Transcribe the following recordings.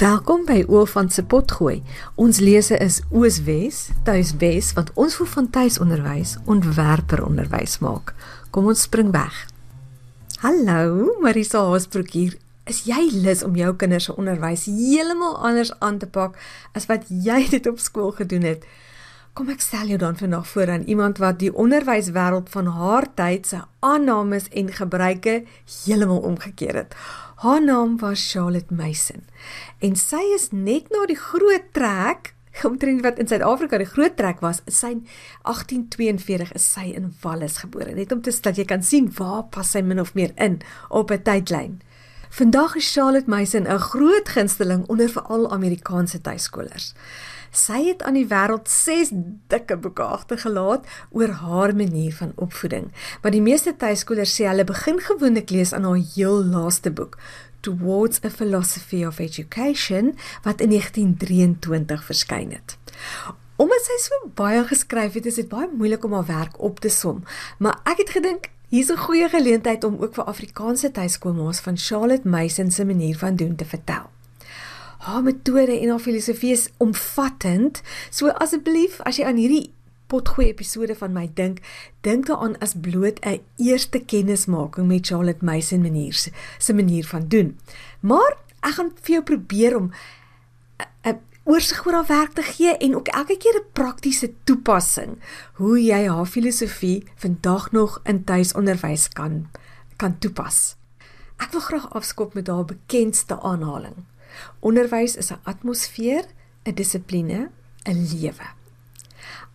Welkom by Oofant se potgooi. Ons lese is Ooswes, Tuiswes wat ons voel van tuisonderwys ontwerper onderwys maak. Kom ons spring weg. Hallo, Marisa Haasbroek hier. Is jy lus om jou kinders se onderwys heeltemal anders aan te pak as wat jy dit op skool gedoen het? Kom ek stel jou dan vandag voor aan iemand wat die onderwyswêreld van haar tyd se aannames en gebruike heeltemal omgekeer het. Haar naam was Charlotte Mason en sy is net na die groot trek omtrent wat in Suid-Afrika die groot trek was, sy 1842 is sy in Wallis gebore. Net om te dat jy kan sien waar pas sy min of meer in op 'n tydlyn. Vandag is Charlotte Mason 'n groot gunsteling onder veral Amerikaanse tuiskolers. Sy het aan die wêreld 6 dikke boeke agtergelaat oor haar manier van opvoeding. Maar die meeste tuiskolers sê hulle begin gewoonlik lees aan haar heel laaste boek, Towards a Philosophy of Education, wat in 1923 verskyn het. Omdat sy so baie geskryf het, is dit baie moeilik om haar werk op te som, maar ek het gedink hier's 'n goeie geleentheid om ook vir Afrikaanse tuiskoolma's van Charlotte Mason se manier van doen te vertel haar metode en haar filosofie is omvattend. So asseblief, as jy aan hierdie potgooi episode van my dink, dink daaraan as bloot 'n eerste kennismaking met Charlotte Mason manier se manier van doen. Maar ek gaan vir jou probeer om 'n oorsig oor haar werk te gee en ook elke keer 'n praktiese toepassing hoe jy haar filosofie vandag nog in tuisonderwys kan kan toepas. Ek wil graag afskop met haar bekendste aanhaling. Onderwys is 'n atmosfeer, 'n dissipline, 'n lewe.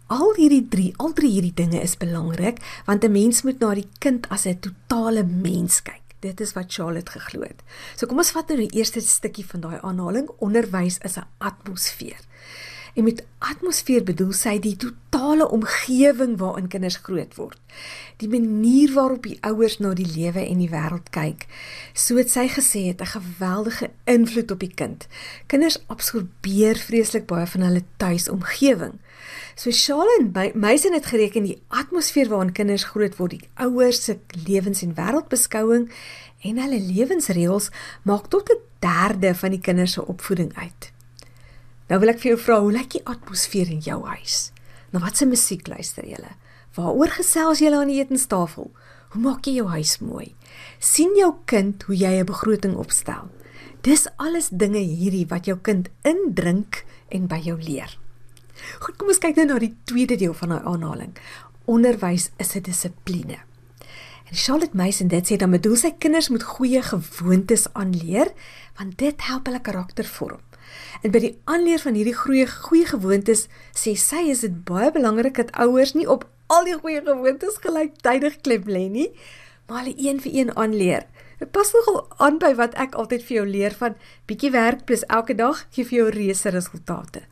Al hierdie drie, al drie hierdie dinge is belangrik want 'n mens moet na die kind as 'n totale mens kyk. Dit is wat Charlotte geglo het. So kom ons vat nou die eerste stukkie van daai aanhaling. Onderwys is 'n atmosfeer. En met atmosfeer bedoel sy die totale omgewing waarin kinders groot word. Die manier waarop die ouers na die lewe en die wêreld kyk. So het sy gesê het 'n geweldige invloed op die kind. Kinders absorbeer vreeslik baie van hulle tuisomgewing. So Charlene Meisen het gereken die atmosfeer waarin kinders groot word, die ouers se lewens- en wêreldbeskouing en hulle lewensreëls maak tot 'n derde van die kinders se opvoeding uit. Nou wil ek vir jou vra, hoe lyk die atmosfeer in jou huis? Na watse musiek luister jy? Waaroor gesels julle aan die etenstafel? Hoe maak jy jou huis mooi? sien jou kind hoe jy 'n begroting opstel? Dis alles dinge hierdie wat jou kind indrink en by jou leer. Goed, kom ons kyk nou na die tweede deel van daai aanhaling. Onderwys is 'n dissipline. En Charlotte Mason dit sê dan bedoel sy kinders moet goeie gewoontes aanleer want dit help hulle karakter vorm. En by die aanleer van hierdie goeie goeie gewoontes sê sy is dit baie belangrik dat ouers nie op al die goeie gewoontes gelyktydig klem lê nie, maar hulle een vir een aanleer. Dit pas nogal aan by wat ek altyd vir jou leer van bietjie werk plus elke dag gee vir jou reuse resultate.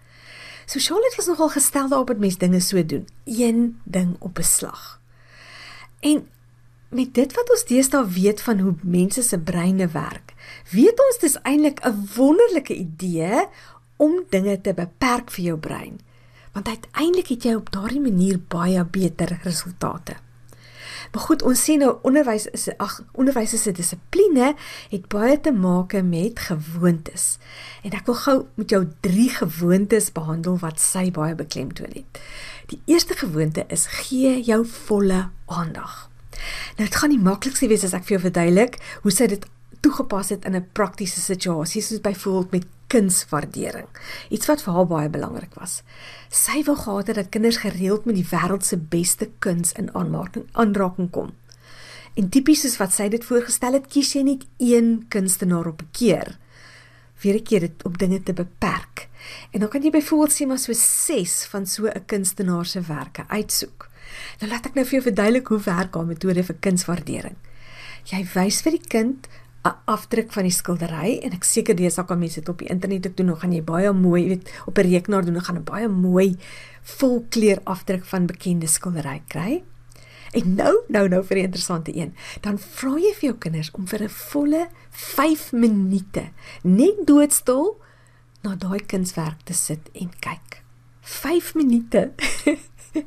So Charlotte was nogal gestel daarop dat mens dinge so doen, een ding op 'n slag. En met dit wat ons deesdae weet van hoe mense se breine werk, weet ons dis eintlik 'n wonderlike idee om dinge te beperk vir jou brein. Want uiteindelik het jy op daardie manier baie beter resultate. Maar goed, ons sien nou onderwys is ag onderwys is 'n dissipline het baie te maak met gewoontes. En ek wil gou met jou drie gewoontes behandel wat sy baie beklemtoon het. Die eerste gewoonte is gee jou volle aandag. Nou dit gaan nie maklik wees as ek vir jou verduidelik hoe sy dit toegepas het in 'n praktiese situasie soos byvoorbeeld met kunswaardering. Iets wat vir haar baie belangrik was. Sy wou gehad het dat kinders gereeld met die wêreld se beste kuns in aanraking aanraking kom. En tipies soos wat sy dit voorgestel het, kies jy net een kunstenaar op 'n keer. Vir 'n keer dit op dinge te beperk. En dan kan jy byvoorbeeld sê maar so 6 van so 'n kunstenaar se werke uitsoek. Nou laat ek nou vir jou verduidelik hoe werk haar metode vir kunswaardering. Jy wys vir die kind 'n afdruk van die skildery en ek seker al kan mense dit op die internet ook doen. Nou gaan jy baie mooi, weet, op 'n rekenaar doen, dan gaan 'n baie mooi volkleur afdruk van bekende skildery kry. En nou, nou, nou vir 'n interessante een. Dan vra jy vir jou kinders om vir 'n volle 5 minute net doodstil na daai kunswerk te sit en kyk. 5 minute.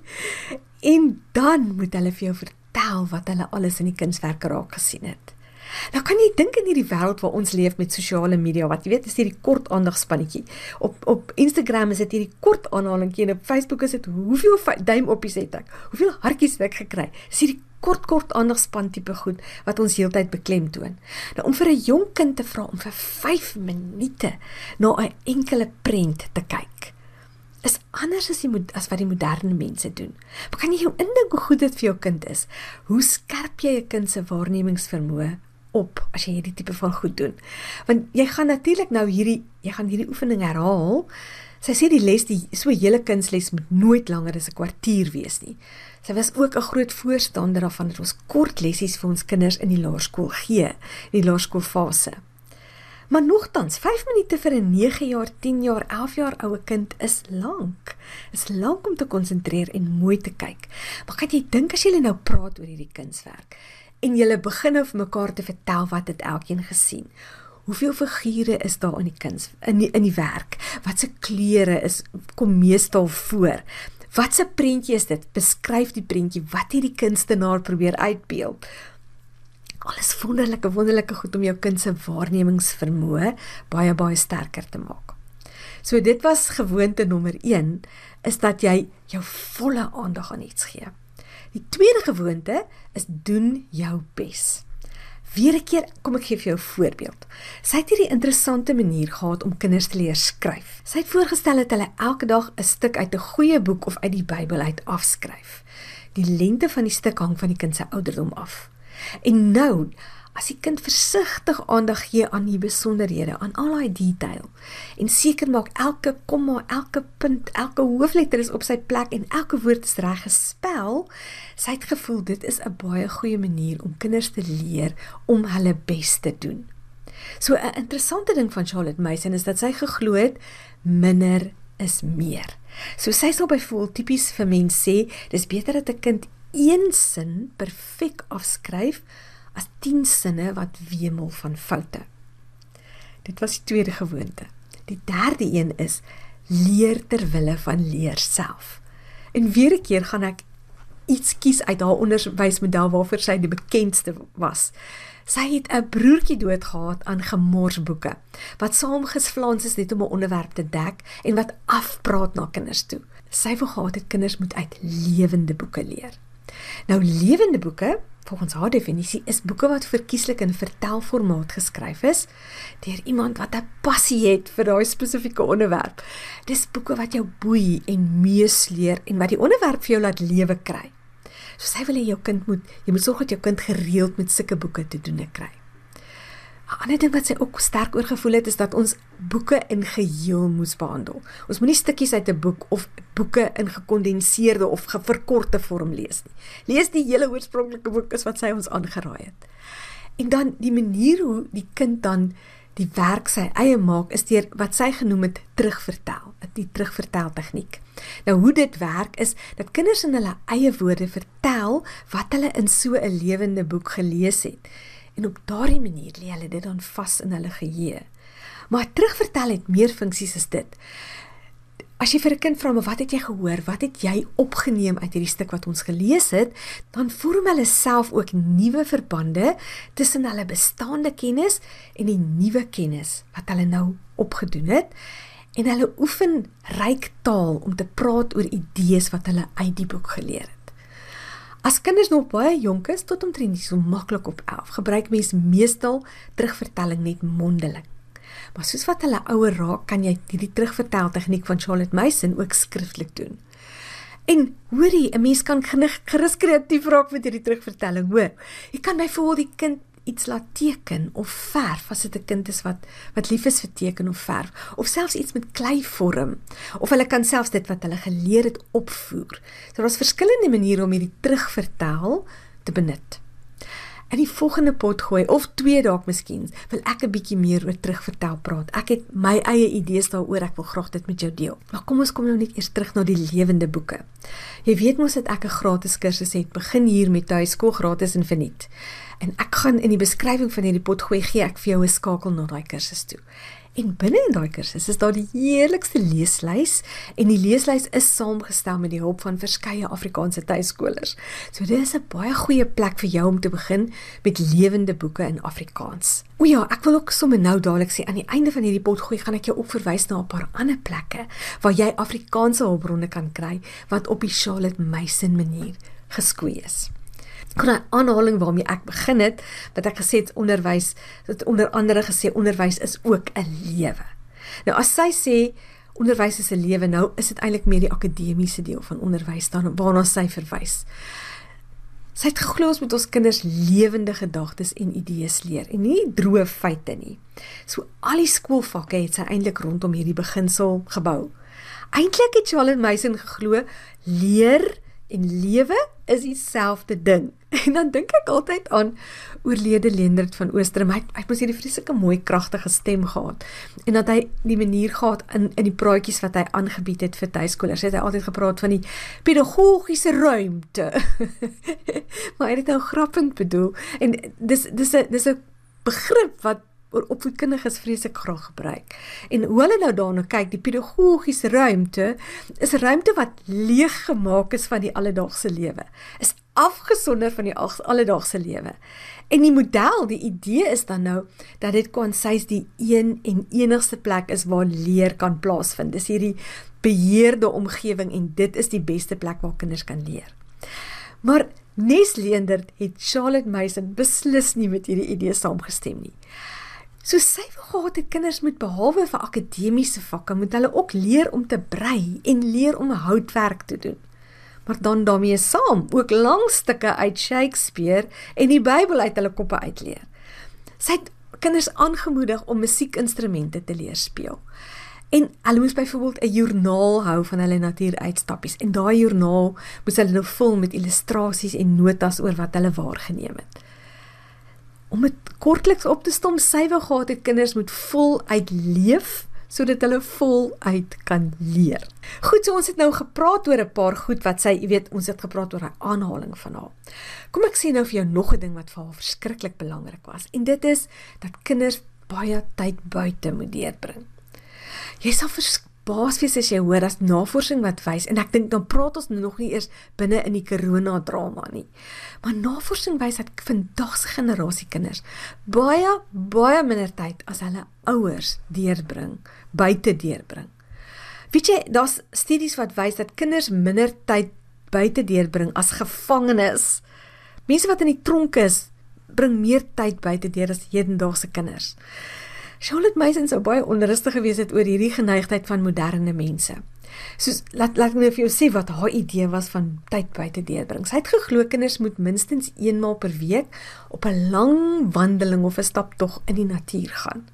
En dan moet hulle vir jou vertel wat hulle alles in die kunswerke raak gesien het. Nou kan jy dink in hierdie wêreld waar ons leef met sosiale media, wat jy weet is hierdie kort aandagspannetjie. Op op Instagram is dit hierdie kort aanhalingkie en op Facebook is dit hoeveel duim oppies het ek? Hoeveel hartjies het ek gekry? Dis hierdie kort kort aandagspan tipe goed wat ons heeltyd beklemtoon. Nou om vir 'n jong kind te vra om vir 5 minute na 'n enkele prent te kyk is anders as die as wat die moderne mense doen. Maar kan jy jou indink hoe goed dit vir jou kind is? Hoe skerp jy 'n kind se waarnemingsvermoë op as jy hierdie tipe van goed doen. Want jy gaan natuurlik nou hierdie jy gaan hierdie oefening herhaal. Sy sê die les die so hele kindsles moet nooit langer as 'n kwartier wees nie. Sy was ook 'n groot voorstander daarvan dat ons kort lessies vir ons kinders in die laerskool gee, in die laerskoolfase. Maar nogtans, 5 minute vir 'n 9 jaar, 10 jaar, 11 jaar oue kind is lank. Is lank om te konsentreer en mooi te kyk. Maar kan jy dink as jy nou praat oor hierdie kunswerk? En julle begin of mekaar te vertel wat het elkeen gesien. Hoeveel figure is daar in die kuns in die, in die werk? Wat se kleure is kom meestal voor? Wat se prentjie is dit? Beskryf die prentjie. Wat het die kunstenaar probeer uitbeeld? Alles wonderlike wonderlike goed om jou kind se waarnemingsvermoë baie baie sterker te maak. So dit was gewoonte nommer 1 is dat jy jou volle aandag aan iets gee. Die tweede gewoonte is doen jou bes. Weer 'n keer kom ek gee vir jou 'n voorbeeld. Sy het hierdie interessante manier gehad om kinders te leer skryf. Sy het voorgestel dat hulle elke dag 'n stuk uit 'n goeie boek of uit die Bybel uit afskryf. Die lengte van die stuk hang van die kind se ouderdom af. En nou as die kind versigtig aandag gee aan die besonderhede, aan al daai detail en seker maak elke komma, elke punt, elke hoofletter is op sy plek en elke woord is reg gespel, sy het gevoel dit is 'n baie goeie manier om kinders te leer om hulle bes te doen. So 'n interessante ding van Charlotte Mason is dat sy geglo het minder is meer. So sy sal byvoorbeeld tipies vir mense sê, dis beter dat 'n kind een sin perfek afskryf as 10 sinne wat wemel van foute. Dit was die tweede gewoonte. Die derde een is leer ter wille van leer self. En weer 'n keer gaan ek iets kies uit haar onderwysmodel waarvoor sy die bekendste was. Sy het 'n broertjie doodgehad aan gemorsboeke wat saamgesflans is net om 'n onderwerp te dek en wat afpraat na kinders toe. Sy wou gehad het kinders moet uit lewende boeke leer. Nou lewende boeke volgens haar definisie is boeke wat verkieslik in vertelformaat geskryf is deur iemand wat 'n passie het vir daai spesifieke onderwerp. Dis boeke wat jou boei en meesleer en wat die onderwerp vir jou laat lewe kry. So sy wil hê jou kind moet jy moet sorg dat jou kind gereeld met sulke boeke te doen kry. 'n ander ding wat sy ook sterk oorgevoel het is dat ons boeke in geheel moes behandel. Ons moenie stukkies uit 'n boek of boeke in gekondenseerde of verkorte vorm lees nie. Lees die hele oorspronklike boek is wat sy ons aangeraai het. En dan die manier hoe die kind dan die werk sy eie maak is deur wat sy genoem het terugvertel, die terugvertel tegniek. Nou hoe dit werk is dat kinders in hulle eie woorde vertel wat hulle in so 'n lewende boek gelees het en op daardie manier lê hulle dit dan vas in hulle geheue. Maar terugvertel het meer funksies as dit. As jy vir 'n kind vra, "Maar wat het jy gehoor? Wat het jy opgeneem uit hierdie stuk wat ons gelees het?" dan vorm hulle self ook nuwe verbande tussen hulle bestaande kennis en die nuwe kennis wat hulle nou opgedoen het. En hulle oefen ryk taal om te praat oor idees wat hulle uit die boek geleer het. As kinders nog baie jonk is tot omtrent so maklik op 11, gebruik mens meestal terugvertelling net mondeling. Maar soos wat hulle ouer raak, kan jy hierdie terugvertel tegniek van Charlotte Mason ook skriftelik doen. En hoorie, 'n mens kan gerus kreatief raak met hierdie terugvertelling, hoor. Jy kan byvoorbeeld die kind iets laat teken of verf as dit 'n kind is wat wat lief is vir teken of verf of selfs iets met klei vorm of hulle kan selfs dit wat hulle geleer het opvoer. So daar's verskillende maniere om hierdie terugvertel te benut. In die volgende pot gooi of twee dalk miskien wil ek 'n bietjie meer oor terugvertel praat. Ek het my eie idees daaroor, ek wil graag dit met jou deel. Maar kom ons kom nou net eers terug na die lewende boeke. Jy weet mos dat ek 'n gratis kursus het begin hier met tuiskool gratis en verniet. En ek gaan in die beskrywing van hierdie potgooi gee ek vir jou 'n skakel na daai kursus toe. En binne in daai kursus is daar die heerlikste leeslys en die leeslys is saamgestel met die hulp van verskeie Afrikaanse tuiskolers. So dit is 'n baie goeie plek vir jou om te begin met lewende boeke in Afrikaans. O ja, ek wil ook sommer nou dadelik sê aan die einde van hierdie pot gooi gaan ek jou ook verwys na 'n paar ander plekke waar jy Afrikaanse hulpbronne kan kry wat op die Charlotte Mason manier geskoei is kon 'n aanhaling waarmee ek begin het wat ek gesê het onderwys dat onder andere gesê onderwys is ook 'n lewe. Nou as sy sê onderwys is 'n lewe nou is dit eintlik meer die akademiese deel van onderwys dan waarna sy verwys. Sy het geglo ons moet ons kinders lewende gedagtes en idees leer en nie droë feite nie. So al die skoolvakke het sy eintlik rondom hierdie beginsel gebou. Eintlik het Charlotte Mason geglo leer en lewe is dieselfde ding. En dan dink ek altyd aan oorlede Leendert van Oosterham. Hy hy moes hierdie vreeslike mooi kragtige stem gehad. En dat hy die manier gehad in in die praatjies wat hy aangebied het vir tuiskolers. Het hy altyd gepraat van die pedagogiese ruimte. maar hy het dit nou grappend bedoel. En dis dis 'n dis 'n begrip wat opvoedkundiges vreeslik graag gebruik. En hoe hulle nou daarna kyk, die pedagogiese ruimte is 'n ruimte wat leeg gemaak is van die alledaagse lewe. Is afgesonder van die alledaagse lewe. En die model, die idee is dan nou dat dit kwansies die een en enigste plek is waar leer kan plaasvind. Dis hierdie beheerde omgewing en dit is die beste plek waar kinders kan leer. Maar Nes Leendert het Charlotte Mason beslis nie met hierdie idee saamgestem nie. So sy wou gehad het kinders moet behalwe vir akademiese vakke moet hulle ook leer om te brei en leer om houtwerk te doen. Maar dan daarmee saam ook lang stukke uit Shakespeare en die Bybel uit hulle koppe uitleer. Sy het kinders aangemoedig om musiekinstrumente te leer speel. En hulle moes byvoorbeeld 'n joernaal hou van hulle natuuruitstappies en daai joernaal moes hulle nou vul met illustrasies en notas oor wat hulle waargeneem het om dit kortliks op te sy wou gehad het kinders moet voluit leef sodat hulle voluit kan leer. Goed, so ons het nou gepraat oor 'n paar goed wat sy, jy weet, ons het gepraat oor 'n aanhaling van haar. Kom ek sê nou vir jou nog 'n ding wat vir haar verskriklik belangrik was. En dit is dat kinders baie tyd buite moet deurbring. Jy sal baas wees as jy hoor as navorsing wat wys en ek dink dan praat ons nog nie eers binne in die corona drama nie. Maar navorsing wys dat vandag se generasie kinders baie baie minder tyd as hulle ouers deurbring, buite deurbring. Weet jy, daar's studies wat wys dat kinders minder tyd buite deurbring as gevangenes. Mense wat in die tronk is, bring meer tyd buite deur as hedendaagse kinders. Charlotte Mason sou baie onrustig gewees het oor hierdie geneigtheid van moderne mense. Soos laat laat my vir jou sê wat haar idee was van tyd buite deurbring. Sy het geglo kinders moet minstens eenmaal per week op 'n lang wandeling of 'n staptog in die natuur gaan.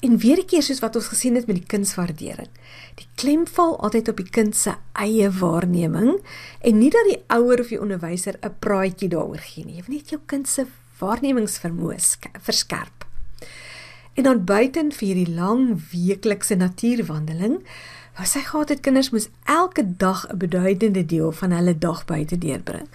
En weer 'n keer soos wat ons gesien het met die kindswaardering. Die klem val altyd op die kind se eie waarneming en nie dat die ouer of die onderwyser 'n praatjie daaroor gee nie. Jy moet net jou kind se waarnemingsvermoë verskerp. En dan buiten vir hierdie lang weeklikse natuurwandeling, wou sy gehad het kinders moes elke dag 'n beduidende deel van hulle dag buite deurbring.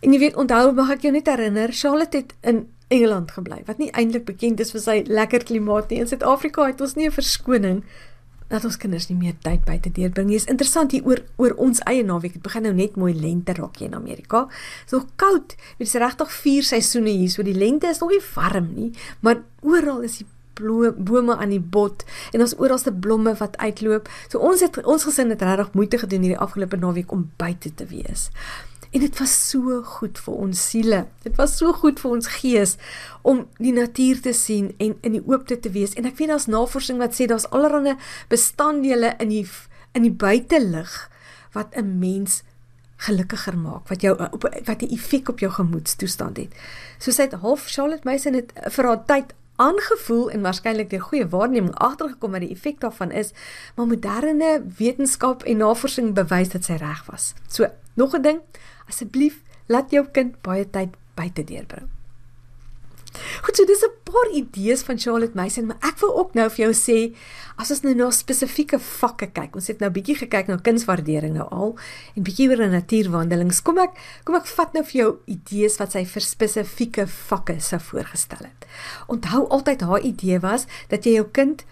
En jy weet, onthou mag ek jou net herinner, Charlotte het in Engeland gebly, wat nie eintlik bekend is vir sy lekker klimaat nie. In Suid-Afrika het ons nie 'n verskoning dat ons kinders nie meer tyd buite deurbring nie. Is interessant hier oor oor ons eie naweek. Dit begin nou net mooi lente raak hier in Amerika. Dit is nog koud. Dit is regtig vier seisoene hier. So die lente is nog nie warm nie, maar oral is die bome aan die bot en ons oralste blomme wat uitloop. So ons het ons gesin het regtig moeite gedoen hierdie afgelope naweek om buite te wees. En dit was so goed vir ons siele. Dit was so goed vir ons gees om die natuur te sien en in die oopte te wees. En ek weet daar's navorsing wat sê daar's allerlei bestanddele in die in die buitelug wat 'n mens gelukkiger maak, wat jou op wat 'n effek op jou gemoedstoestand het. Soos hy het half Charlotte Mason het vir haar tyd aangevoel en waarskynlik deur goeie waarneming agtergekom wat die effek daarvan is, maar moderne wetenskap en navorsing bewys dat sy reg was. So, nog 'n ding, asseblief laat jou kind baie tyd buite deurbring. Goed, so dis 'n paar idees van Charlotte Mason, maar ek wil ook nou vir jou sê as ons nou na spesifieke vakke kyk. Ons het nou bietjie gekyk na kunswaardering nou al en bietjie oor natuurwandelings. Kom ek kom ek vat nou vir jou idees wat sy vir spesifieke vakke sou voorgestel het. Onthou altyd haar idee was dat jy jou kind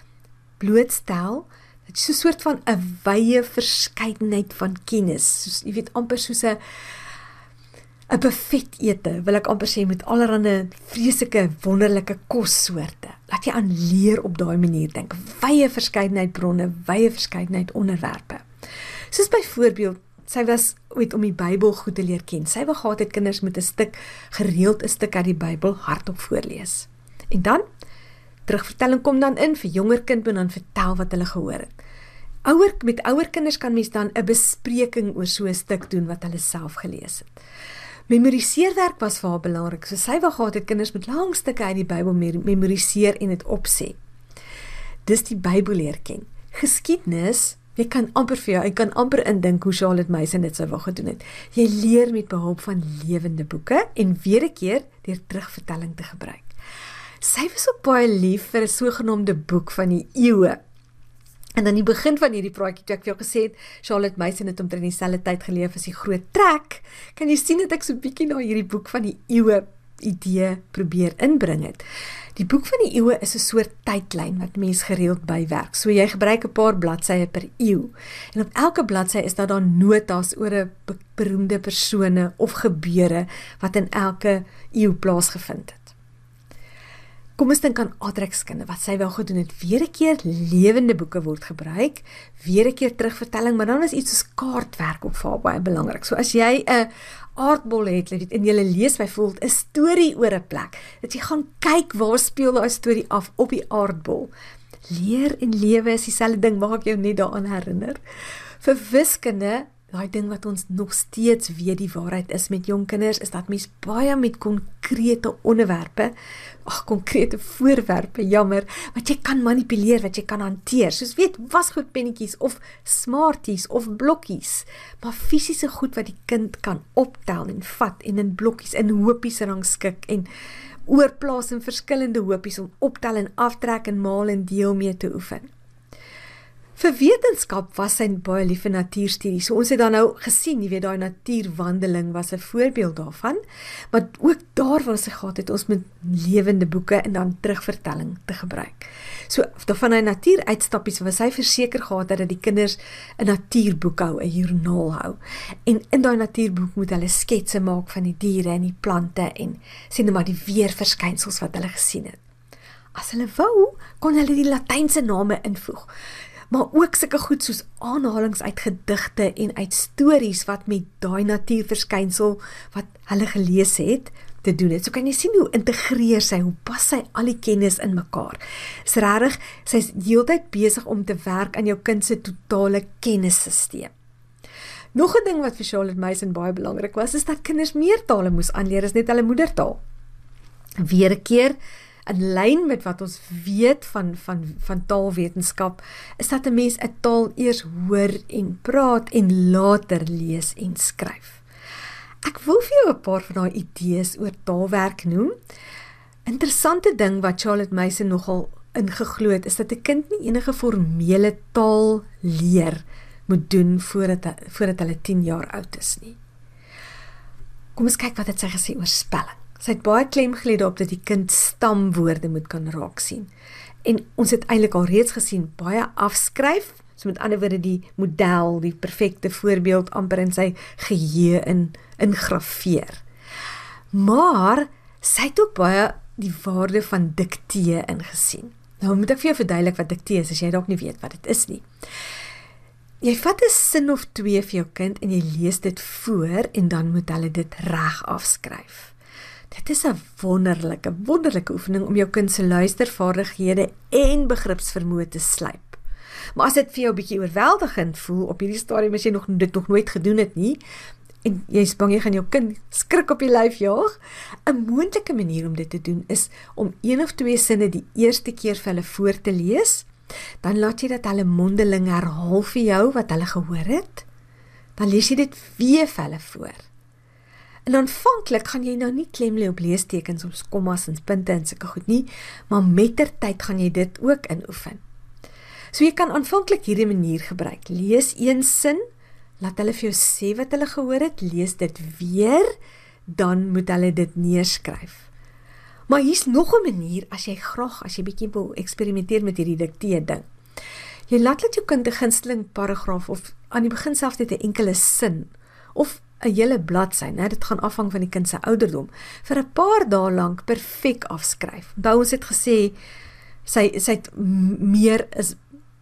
blootstel dit is so 'n soort van 'n wye verskeidenheid van kennis soos jy weet amper soos 'n 'n buffet ete, wil ek amper sê met allerlei vreeslike wonderlike kossoorte. Laat jy aan leer op daai manier dink. Wye verskeidenheid bronne, wye verskeidenheid onderwerpe. Soos byvoorbeeld, sy was ooit om die Bybel goed te leer ken. Sy wou gehad het kinders moet 'n stuk gereeld 'n stuk uit die Bybel hardop voorlees. En dan terugvertelling kom dan in vir jonger kind moet dan vertel wat hulle gehoor het. Ouer met ouer kinders kan mens dan 'n bespreking oor so 'n stuk doen wat hulle self gelees het. Memoriseerwerk was vir haar belangrik. So sy wou gehad het kinders met lang stukke uit die Bybel memoriseer en dit opsê. Dis die Bybel leer ken. Geskiedenis, jy kan amper vir jou, jy kan amper indink hoe Charlotte Mason dit sou wou gedoen het. Jy leer met behulp van lewende boeke en weer 'n keer deur terugvertelling te gebruik. Sy was ook baie lief vir 'n sogenaamde boek van die eeue En dan die begin van hierdie praatjie toe ek vir jou gesê het Charlotte Mason het omtrent dieselfde tyd geleef as die groot trek. Kan jy sien dat ek so 'n bietjie na hierdie boek van die eeue idee probeer inbring het. Die boek van die eeue is 'n soort tydlyn wat mens gereeld bywerk. So jy gebruik 'n paar bladsye per eeu. En op elke bladsy is daar dan notas oor 'n beroemde persone of gebeure wat in elke eeu plaasgevind het. Kom ons dink aan Adrexkinde wat sy wel gedoen het. Weer 'n keer lewende boeke word gebruik, weer 'n keer terugvertelling, maar dan is iets soos kaartwerk ook vir baie belangrik. So as jy 'n aardbol het, en jy lees byvoorbeeld 'n storie oor 'n plek, dat jy gaan kyk waar speel daai storie af op die aardbol. Leer en lewe is dieselfde ding, maak jou net daaraan herinner. Vir wiskunde daai ding wat ons nog steeds weet die waarheid is met jong kinders is dat mens baie met konkrete onderwerpe, ag konkrete voorwerpe, jammer, wat jy kan manipuleer, wat jy kan hanteer. Soos weet, wasgoed pennetjies of smarties of blokkies, maar fisiese goed wat die kind kan optel en vat en in blokkies in hopies rangskik en oorplaas in verskillende hopies om optel en aftrek en maal en deel mee te oefen. Vir wetenskap was hy baie lief vir natuurstudies. So ons het dan nou gesien, jy weet daai natuurwandeling was 'n voorbeeld daarvan. Maar ook daar waar sy gehad het ons met lewende boeke en dan terugvertelling te gebruik. So van hy natuuruitstappies was hy verseker gehad dat die kinders 'n natuurboek hou, 'n joernaal hou. En in daai natuurboek moet hulle sketse maak van die diere en die plante en sien net maar die weerverskynsels wat hulle gesien het. As hulle wou, kon hulle die latynse name invoeg maar ook sulke goed soos aanhalinge uit gedigte en uit stories wat met daai natuurverskynsel wat hulle gelees het te doen het. So kan jy sien hoe integreer sy, hoe pas sy al die kennis in mekaar. Dis regtig, sy's heeltyd besig om te werk aan jou kind se totale kennisstelsel. Nog 'n ding wat vir Charlotte Mason baie belangrik was, is dat kinders meer tale moes aanleer as net hulle moedertaal. Weer 'n keer in lyn met wat ons weet van van van taalwetenskap is dat 'n mens 'n taal eers hoor en praat en later lees en skryf. Ek wil vir jou 'n paar van daai idees oor taalwerk noem. Interessante ding wat Charlotte Mason nogal ingeglo het is dat 'n kind nie enige formele taal leer moet doen voordat voordat hulle 10 jaar oud is nie. Kom ons kyk wat dit sê gesê oor spelling. Sy het baie klem gelê daarop dat die kind stamwoorde moet kan raak sien. En ons het eintlik al reeds gesien baie afskryf, so met ander woorde die model, die perfekte voorbeeld amper in sy geheue in ingraveer. Maar sy het ook baie die waarde van diktee ingesien. Nou moet ek vir jou verduidelik wat diktee is as jy dalk nie weet wat dit is nie. Jy vat 'n sin of twee vir jou kind en jy lees dit voor en dan moet hulle dit reg afskryf. Dit is 'n wonderlike, wonderlike oefening om jou kind se luistervaardighede en begripsvermoë te slyp. Maar as dit vir jou 'n bietjie oorweldigend voel op hierdie stadium as jy nog dit nog nooit gedoen het nie en jy's bang jy gaan jou kind skrik op die lyf jaag, 'n moontlike manier om dit te doen is om een of twee sinne die eerste keer vir hulle voor te lees. Dan laat jy dit hulle mondeling herhaal vir jou wat hulle gehoor het. Dan lees jy dit weer vir hulle voor. En aanvanklik gaan jy nou nie klem lê op leestekens of kommas en punte en sulke goed nie, maar mettertyd gaan jy dit ook inoefen. So jy kan aanvanklik hierdie manier gebruik. Lees een sin, laat hulle vir jou sê wat hulle gehoor het, lees dit weer, dan moet hulle dit neerskryf. Maar hier's nog 'n manier as jy graag as jy bietjie wil eksperimenteer met hierdie dikteer ding. Jy laat net jou kind 'n gunsteling paragraaf of aan die begin self net 'n enkele sin of 'n hele bladsy, né? Dit gaan afhang van die kind se ouderdom. Vir 'n paar dae lank perfek afskryf. Onthou ons het gesê sy sy het meer is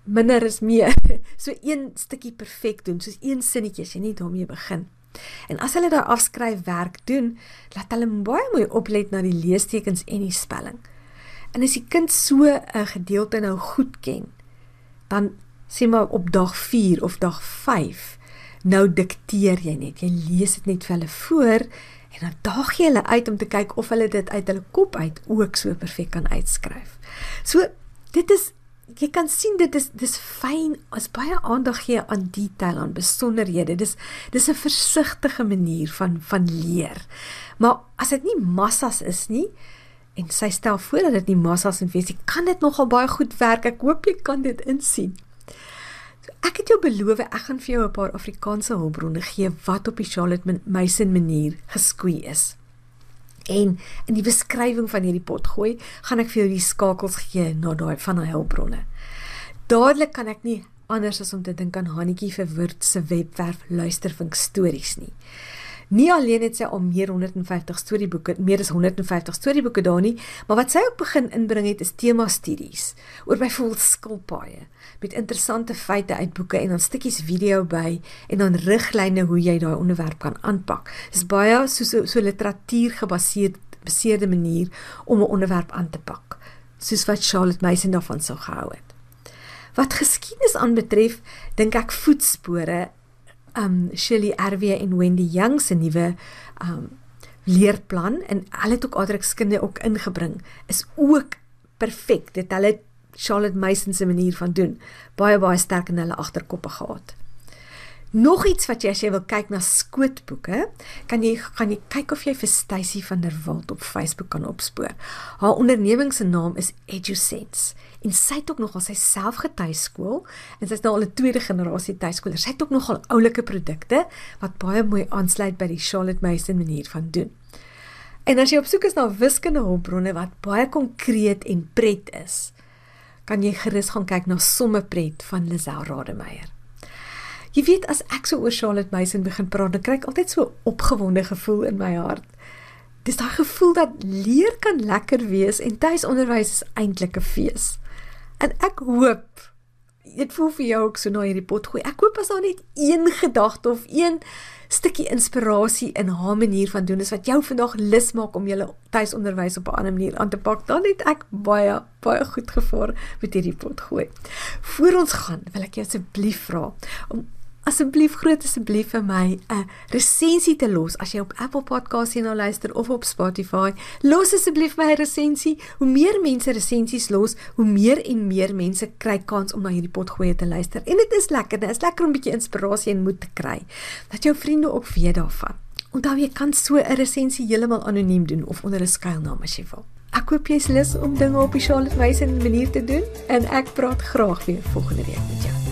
minder is meer. So een stukkie perfek doen, soos een sinnetjie as jy net daarmee begin. En as hulle daai afskryf werk doen, laat hulle baie mooi oplet na die leestekens en die spelling. En as die kind so 'n gedeelte nou goed ken, dan sê maar op dag 4 of dag 5 nou dikteer jy net. Jy lees dit net vir hulle voor en dan daag jy hulle uit om te kyk of hulle dit uit hulle kop uit ook so perfek kan uitskryf. So dit is jy kan sien dit is dis fyn as baie aandag gee aan detail aan besonderhede. Dis dis 'n versigtige manier van van leer. Maar as dit nie massas is nie en sy stel voor dat dit nie massas en wees nie, kan dit nogal baie goed werk. Ek hoop jy kan dit insien. Ek het jou beloof ek gaan vir jou 'n paar Afrikaanse hulpbronne gee wat op die Charlotte Mason manier geskoei is. En in die beskrywing van hierdie pot gooi, gaan ek vir jou die skakels gee na daai van daai hulpbronne. Dadelik kan ek nie anders as om te dink aan Hannetjie vir Woord se webwerf luistervink stories nie. Nie alleen het sy al meer 150 storieboeke, meer as 150 storieboeke daar nie, maar wat sy ook begin inbring het is tema studies oor byvoorbeeld skilpaaie met interessante feite uit boeke en dan stukkies video by en dan riglyne hoe jy daai onderwerp kan aanpak. Dis baie so so, so literatuur gebaseerd beseerde manier om 'n onderwerp aan te pak, soos wat Charlotte Mason daarvan sou gehou het. Wat geskiedenis aanbetref, dink ek voetspore um Shirley RW en Wendy Young se nuwe um leerplan en hulle het ook aardrykskunde ook ingebring is ook perfek. Dit hulle Charlotte Mason se manier van doen baie baie sterk in hulle agterkoppe gehad. Nog iets wat jy as jy wil kyk na skootboeke, kan jy gaan jy kyk of jy vir Stacy van der Walt op Facebook kan opspoor. Haar onderneming se naam is EduSense en sy het ook nog al sy self getuiskool en sy's nou al 'n tweede generasie tuiskooler. Sy het ook nog al oulike produkte wat baie mooi aansluit by die Charlotte Mason manier van doen. En as jy op soek is na wiskundige hulpbronne wat baie konkreet en pret is, kan jy gerus gaan kyk na Sommepret van Lisel Rademeier. Jy weet as ek so oor Charlotte Mason begin praat, dan kry ek altyd so opgewonde gevoel in my hart. Dis daai gevoel dat leer kan lekker wees en tuisonderwys is eintlik 'n fees. En ek hoop dit voel vir jou ook so na hierdie pot gooi. Ek hoop as daar net een gedagte of een stukkie inspirasie in haar manier van doen is wat jou vandag lus maak om julle tuisonderwys op 'n ander manier aan te pak, dan het ek baie baie goed gevaar met hierdie pot gooi. Voor ons gaan, wil ek jou asseblief vra om asseblief groot asseblief vir my 'n resensie te los as jy op Apple Podcasts hier nou luister of op Spotify. Los asseblief my resensie. Hoe meer mense resensies los, hoe meer en meer mense kry kans om na hierdie potgoeie te luister. En dit is lekker. Dit is lekker om 'n bietjie inspirasie en moed te kry. Dat jou vriende ook weet daarvan. Onthou jy kan so 'n resensie heeltemal anoniem doen of onder 'n skuilnaam as jy wil. Ek hoop jy's lus om dinge op die Charlotte wyse manier te doen en ek praat graag weer volgende week met jou.